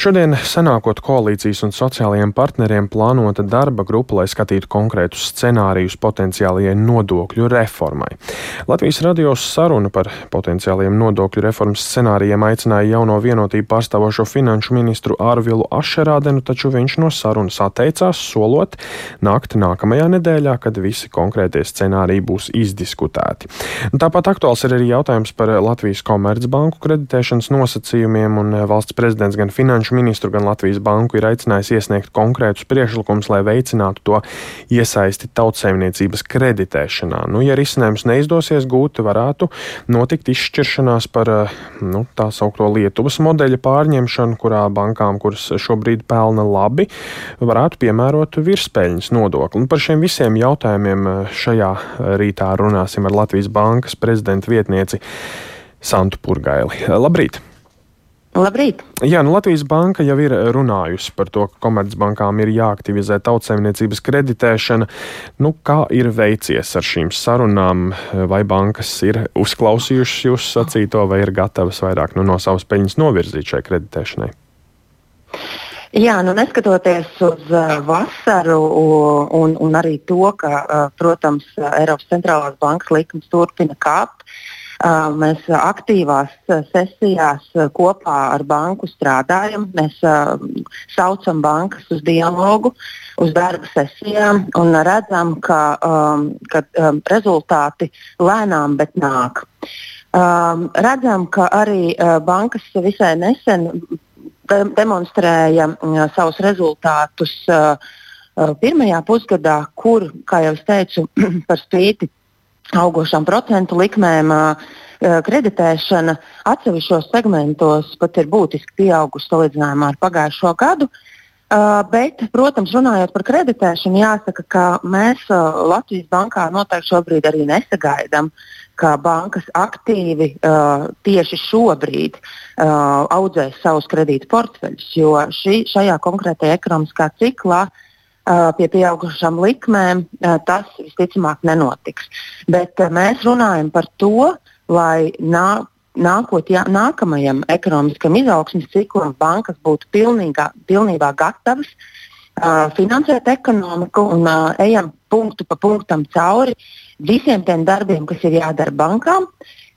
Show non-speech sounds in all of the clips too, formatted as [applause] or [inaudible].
Šodien senākot koalīcijas un sociālajiem partneriem plānota darba grupa, lai skatītu konkrētus scenārijus potenciālajai nodokļu reformai. Latvijas radios saruna par potenciālajiem nodokļu reformas scenārijiem aicināja jauno vienotību pārstāvošo finanšu ministru Ārvilu Ašerādenu, taču viņš no sarunas atteicās, solot nākt nākamajā nedēļā, kad visi konkrētie scenāriji būs izdiskutēti. Tāpat aktuāls ir arī jautājums par Latvijas Komercbanku kreditēšanas nosacījumiem, un valsts prezidents gan finanšu ministru, gan Latvijas banku ir aicinājis iesniegt konkrētus priekšlikumus, lai veicinātu to iesaisti tautsēmniecības kreditēšanā. Nu, ja risinājums neizdosies gūt, varētu notikt izšķiršanās par nu, tā saukto Lietuvas modeļa pārņemšanu, kurā bankām, kuras šobrīd pelna labi, varētu piemērot virspēļņas nodokli. Un par šiem visiem jautājumiem šajā rītā runāsim ar Latvijas bankas prezidenta vietnieci Santu Purgaili. Labrīt! Labrīt! Jā, nu Latvijas banka jau ir runājusi par to, ka komercbankām ir jāaktivizē tautsēmniecības kreditēšana. Nu, kā ir veicies ar šīm sarunām? Vai bankas ir uzklausījušas jūsu sacīto, vai ir gatavas vairāk nu, no savas peļņas novirzīt šai kreditēšanai? Jā, nu neskatoties uz uh, vasaru un, un arī to, ka, uh, protams, Eiropas centrālās bankas likums turpina kāpt, uh, Mēs aktīvās sesijās kopā ar banku strādājam. Mēs saucam bankas uz dialogu, uz darba sesijām un redzam, ka, ka rezultāti lēnām, bet nāk. Redzam, ka arī bankas visai nesen demonstrēja savus rezultātus pirmajā pusgadā, kur, kā jau es teicu, [clears throat] par spīti augošām procentu likmēm. Kreditēšana atsevišķos segmentos pat ir būtiski pieaugusi salīdzinājumā ar pagājušo gadu. Bet, protams, runājot par kreditēšanu, jāsaka, ka mēs Latvijas bankā noteikti šobrīd arī nesagaidām, ka bankas aktīvi tieši šobrīd audzēs savus kredītu portfeļus, jo šī, šajā konkrētajā ekonomiskā ciklā uh, pie pieaugušām likmēm, tas visticamāk nenotiks. Bet mēs runājam par to, lai nā, nākot, jā, nākamajam ekonomiskam izaugsmes ciklam bankas būtu pilnīgā, pilnībā gatavas uh, finansēt ekonomiku un uh, ejam punktu pa punktam cauri visiem tiem darbiem, kas ir jādara bankām,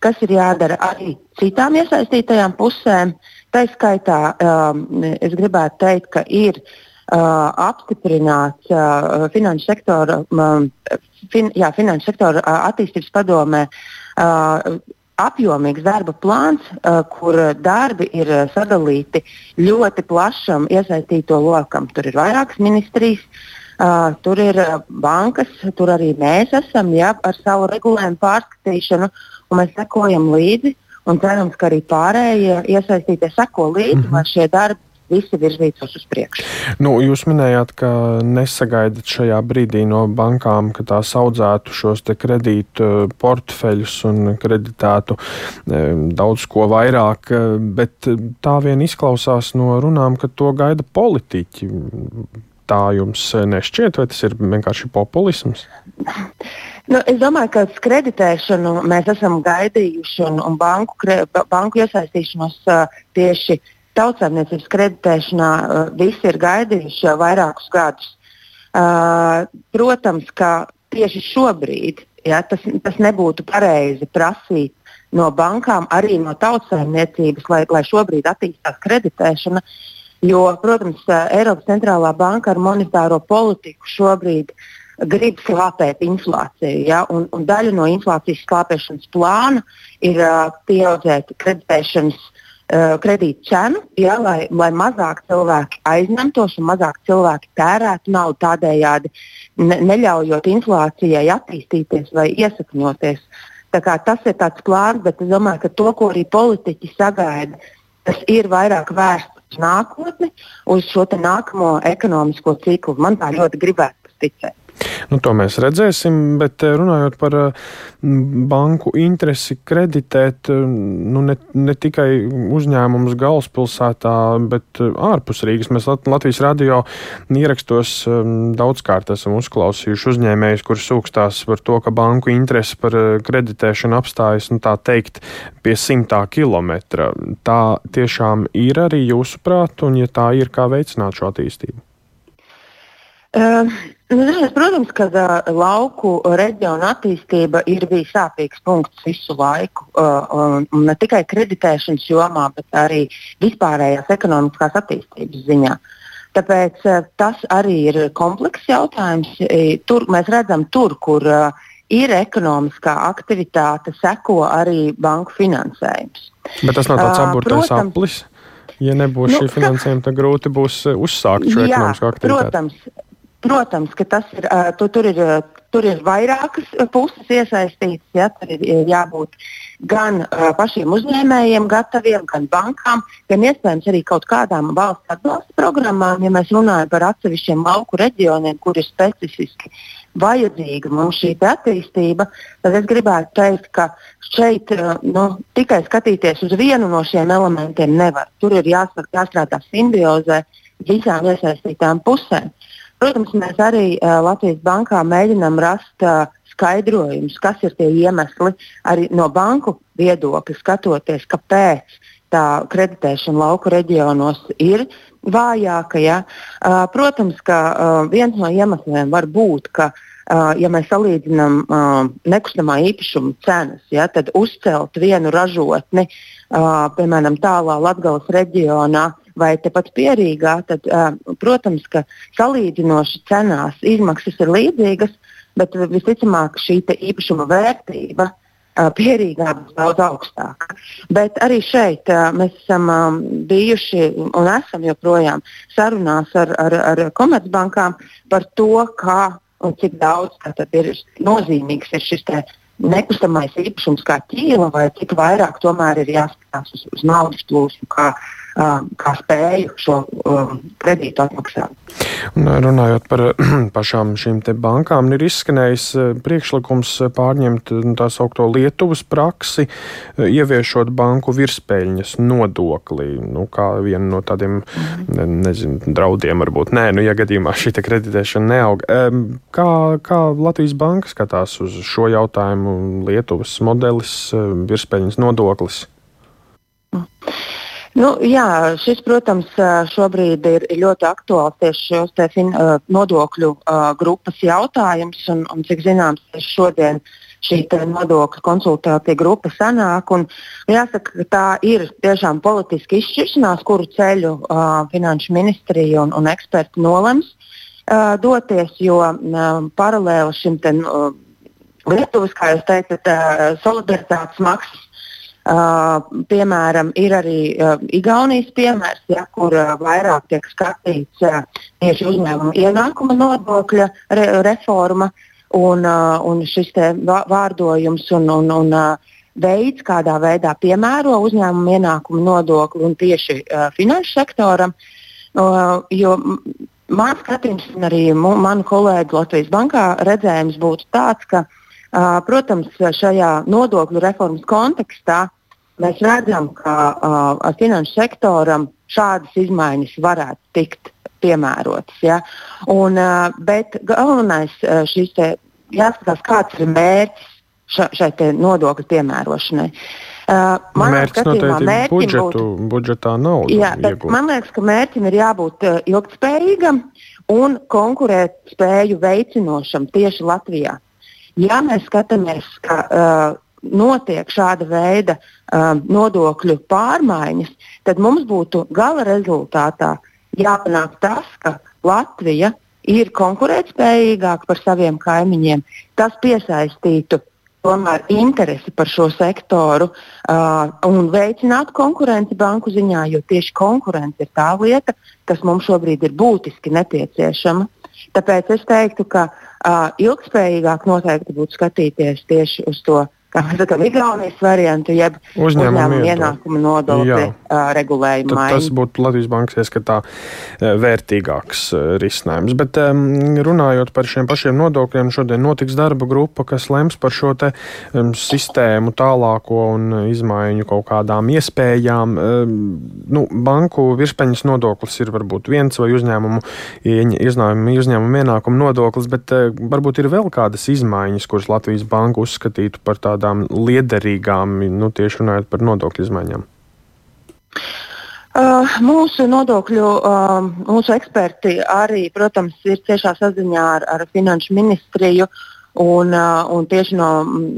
kas ir jādara arī citām iesaistītajām pusēm. Tā skaitā um, es gribētu teikt, ka ir uh, apstiprināts uh, finanšu sektora, fin, jā, finanšu sektora uh, attīstības padomē apjomīgs darba plāns, kur darbi ir sadalīti ļoti plašam iesaistīto lokam. Tur ir vairākas ministrijas, tur ir bankas, tur arī mēs esam jā, ar savu regulējumu pārskatīšanu, un mēs sekojam līdzi. Un cerams, ka arī pārējie iesaistītie seko līdzi, mm -hmm. lai šie darbi visi virzītos uz priekšu. Nu, jūs minējāt, ka nesagaidat šajā brīdī no bankām, ka tās audzētu šos kredītu eh, portfeļus un kreditētu eh, daudz ko vairāk, eh, bet tā vien izklausās no runām, ka to gaida politiķi. Tā jums nešķiet, vai tas ir vienkārši populisms? Nu, es domāju, ka kreditēšanu mēs esam gaidījuši un, un banku, kre, banku iesaistīšanos uh, tieši uh, tautsājumniecības kreditēšanā uh, visi ir gaidījuši jau vairākus gadus. Uh, protams, ka tieši šobrīd ja, tas, tas nebūtu pareizi prasīt no bankām, arī no tautsājumniecības, lai, lai šobrīd attīstās kreditēšana. Jo, protams, uh, Eiropas centrālā banka ar monetāro politiku šobrīd grib slāpēt inflāciju. Ja? Un, un daļa no inflācijas slāpēšanas plāna ir uh, pieaudzēt kreditēšanas uh, kredītu cenu, ja, lai, lai mazāk cilvēki aizņemtos un mazāk cilvēki tērētu naudu tādējādi, ne, neļaujot inflācijai attīstīties vai iesakņoties. Tas ir tāds plāns, bet es domāju, ka to, ko arī politiķi sagaida, tas ir vairāk vērsts uz nākotni, uz šo nākamo ekonomisko ciklu. Man tā ļoti gribētu ticēt. Nu, to mēs redzēsim, bet eh, runājot par eh, banku interesi kreditēt eh, nu, ne, ne tikai uzņēmumus galvaspilsētā, bet ārpus Rīgas. Mēs Latvijas radio ierakstos daudzkārt esam uzklausījuši uzņēmējus, kurus sūkstās par to, ka banku interesi par kreditēšanu apstājas nu, teikt, pie simtā kilometra. Tā tiešām ir arī jūsuprāt, un ja tā ir, kā veicināt šo attīstību? Uh, nu, protams, ka uh, lauku reģiona attīstība ir bijis sāpīgs punkts visu laiku. Uh, un ne tikai kreditēšanas jomā, bet arī vispārējās ekonomiskās attīstības ziņā. Tāpēc uh, tas arī ir komplekss jautājums. Tur mēs redzam, tur, kur uh, ir ekonomiskā aktivitāte, seko arī banku finansējums. Bet tas nav tāds apburtais aplis. Ja nebūs nu, šī finansējuma, tad grūti būs uzsākt šo jā, ekonomisko aktivitāti. Protams, Protams, ka tas ir, tu, tur, ir, tur ir vairākas puses iesaistītas. Ja, tur ir jābūt gan pašiem uzņēmējiem, gataviem, gan bankām, gan iespējams arī kaut kādām valsts atbalsta programmām. Ja mēs runājam par atsevišķiem lauku reģioniem, kur ir specifiski vajadzīga mums šī attīstība, tad es gribētu teikt, ka šeit nu, tikai skatīties uz vienu no šiem elementiem nevar. Tur ir jāstrādā simbiozē visām iesaistītām pusēm. Protams, mēs arī uh, Latvijas bankā mēģinām rast uh, skaidrojumus, kas ir tie iemesli arī no banku viedokļa, skatoties, kāpēc tā kreditēšana lauku reģionos ir vājāka. Ja? Uh, protams, ka uh, viens no iemesliem var būt, ka Uh, ja mēs salīdzinām nekustamā īpašuma cenas, ja, tad uzcelt vienu ražotni, piemēram, tālā Latvijas reģionā, vai tepat pierīgā, tad, uh, protams, ka salīdzinoši cenās izmaksas ir līdzīgas, bet visticamāk šī īpašuma vērtība uh, pierīgā būs daudz augstāka. Bet arī šeit mēs esam bijuši un esam joprojām sarunās ar, ar, ar komercbankām par to, kā un cik daudz ir nozīmīgs ir šis nekustamais īpašums kā ķīla, vai cik vairāk tomēr ir jāskatās uz, uz naudas plūsmu, kā, kā spēju šo kredītu atmaksāt. Un, runājot par [clears throat] pašām šīm bankām, ir izskanējis priekšlikums pārņemt tā saucamo Lietuvas praksi, ieviešot banku virspēļņas nodokli. Nu, kā viena no tādiem mhm. nezinu, draudiem, varbūt nē, nu, ja gadījumā šī kreditēšana neaug. Kā, kā Latvijas banka skatās uz šo jautājumu? Lietuvas modelis, virspēļņas nodoklis? Nu, jā, šis, protams, šobrīd ir ļoti aktuāls tieši šos te fin, nodokļu grupas jautājums. Un, un cik zināms, šodien šī nodokļu konsultācija grupa sanāk. Un, jāsaka, ka tā ir tiešām politiska izšķiršanās, kuru ceļu uh, finanšu ministrija un, un eksperti nolems uh, doties, jo uh, paralēli šim te, uh, Lietuvas, kā jūs teicat, uh, solidaritātes maksas Uh, piemēram, ir arī uh, Igaunijas piemērs, ja, kur uh, vairāk tiek skatīts uh, tieši uzņēmuma ienākuma nodokļa re reforma un, uh, un šis vārdojums un, un, un uh, veids, kādā veidā piemēro uzņēmuma ienākuma nodokli un tieši uh, finanšu sektoram. Uh, jo mans skatījums un arī manu kolēģu Latvijas bankā redzējums būtu tāds, ka uh, Protams, šajā nodokļu reformas kontekstā mēs redzam, ka finanšu sektoram šādas izmaiņas varētu tikt piemērotas. Ja? Un, bet galvenais šis te jāskatās, kāds ir mērķis ša, šai nodokļu piemērošanai. Uh, mērķis noteikti budžetu, būtu, budžetā nav. Jā, man liekas, ka mērķim ir jābūt uh, ilgspējīgam un konkurēt spēju veicinošam tieši Latvijā. Ja mēs skatāmies, ka uh, notiek šāda veida uh, nodokļu pārmaiņas, tad mums būtu gala rezultātā jāpanāk tas, ka Latvija ir konkurētspējīgāka par saviem kaimiņiem. Tas piesaistītu tomēr interesi par šo sektoru uh, un veicinātu konkurenci banku ziņā, jo tieši konkurence ir tā lieta, kas mums šobrīd ir būtiski nepieciešama. Tāpēc es teiktu, ka uh, ilgspējīgāk noteikti būtu skatīties tieši uz to sakām, Igaunijas variantu, jeb uzņēmumu, uzņēmumu ienākumu nodokļu uh, regulējumu. Tas būtu Latvijas bankas ieskatā vērtīgāks risinājums. Bet um, runājot par šiem pašiem nodokļiem, šodien notiks darba grupa, kas lems par šo te, um, sistēmu tālāko un izmaiņu kaut kādām iespējām. Um, nu, banku virspeņas nodoklis ir varbūt viens vai uzņēmumu, ieņēmumu, uzņēmumu ienākumu nodoklis, bet uh, varbūt ir vēl kādas izmaiņas, kuras Latvijas banka uzskatītu par tādu tādām liederīgām, nu, tieši runājot par nodokļu izmaiņām? Uh, mūsu nodokļu, uh, mūsu eksperti arī, protams, ir ciešā saziņā ar, ar Finanšu ministriju. Uh, un tieši no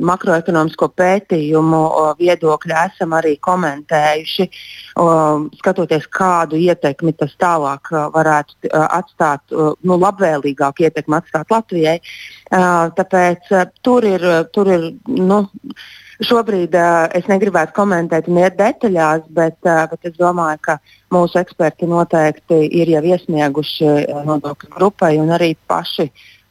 makroekonomisko pētījumu viedokļa esam arī komentējuši, skatoties, kādu ietekmi tas tālāk varētu atstāt, nu, labvēlīgāku ietekmi atstāt Latvijai. Tāpēc tur ir, tur ir nu, šobrīd es negribētu komentēt un detaļās, bet, bet es domāju, ka mūsu eksperti noteikti ir jau iesnieguši nodokļu grupai un arī paši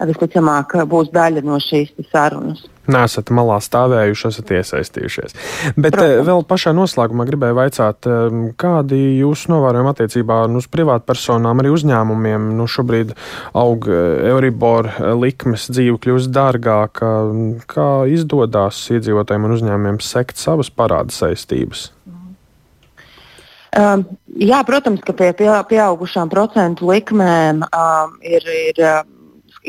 visticamāk būs daļa no šīs sarunas. Nesat malā stāvējuši, esat iesaistījušies. Bet Protams. Eh, vēl pašā noslēgumā gribēju vaicāt, eh, kādi jūsu novērojumi attiecībā nu, uz privātpersonām, arī uzņēmumiem? Nu, šobrīd aug eh, Euribor likmes, dzīve kļūst dārgāka. Kā izdodas iedzīvotājiem un uzņēmumiem sekt savas parāda saistības? Um, jā, protams, ka pie pieaugušām procentu likmēm um, ir, ir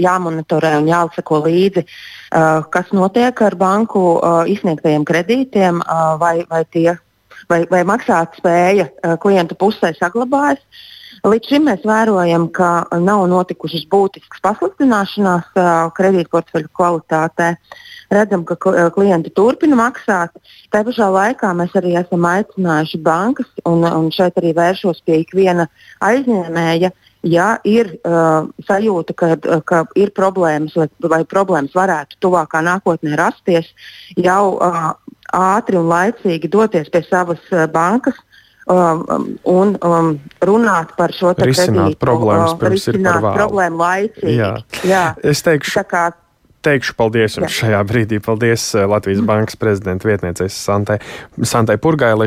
jāmonitorē un jāsako līdzi, uh, kas notiek ar banku uh, izsniegtajiem kredītiem, uh, vai, vai, tie, vai, vai maksāt spēja klientu pusē saglabājas. Līdz šim mēs vērojam, ka nav notikušas būtiskas pasliktināšanās kredītportfeļu kvalitātē. Redzam, ka klienti turpina maksāt. Tā pašā laikā mēs arī esam aicinājuši bankas, un, un šeit arī vēršos pie ikviena aizņēmēja, uh, ja ir uh, sajūta, ka, ka ir problēmas vai, vai problēmas varētu tuvākā nākotnē rasties, jau uh, ātri un laicīgi doties pie savas uh, bankas. Um, um, un um, runāt par šo risināt problēmas, uh, risināt problēmu laicīgi. Jā. Jā. Es teikšu, kā teikšu paldies jums Jā. šajā brīdī. Paldies uh, Latvijas Bankas prezidenta vietniecei Santai, Santai Purgai.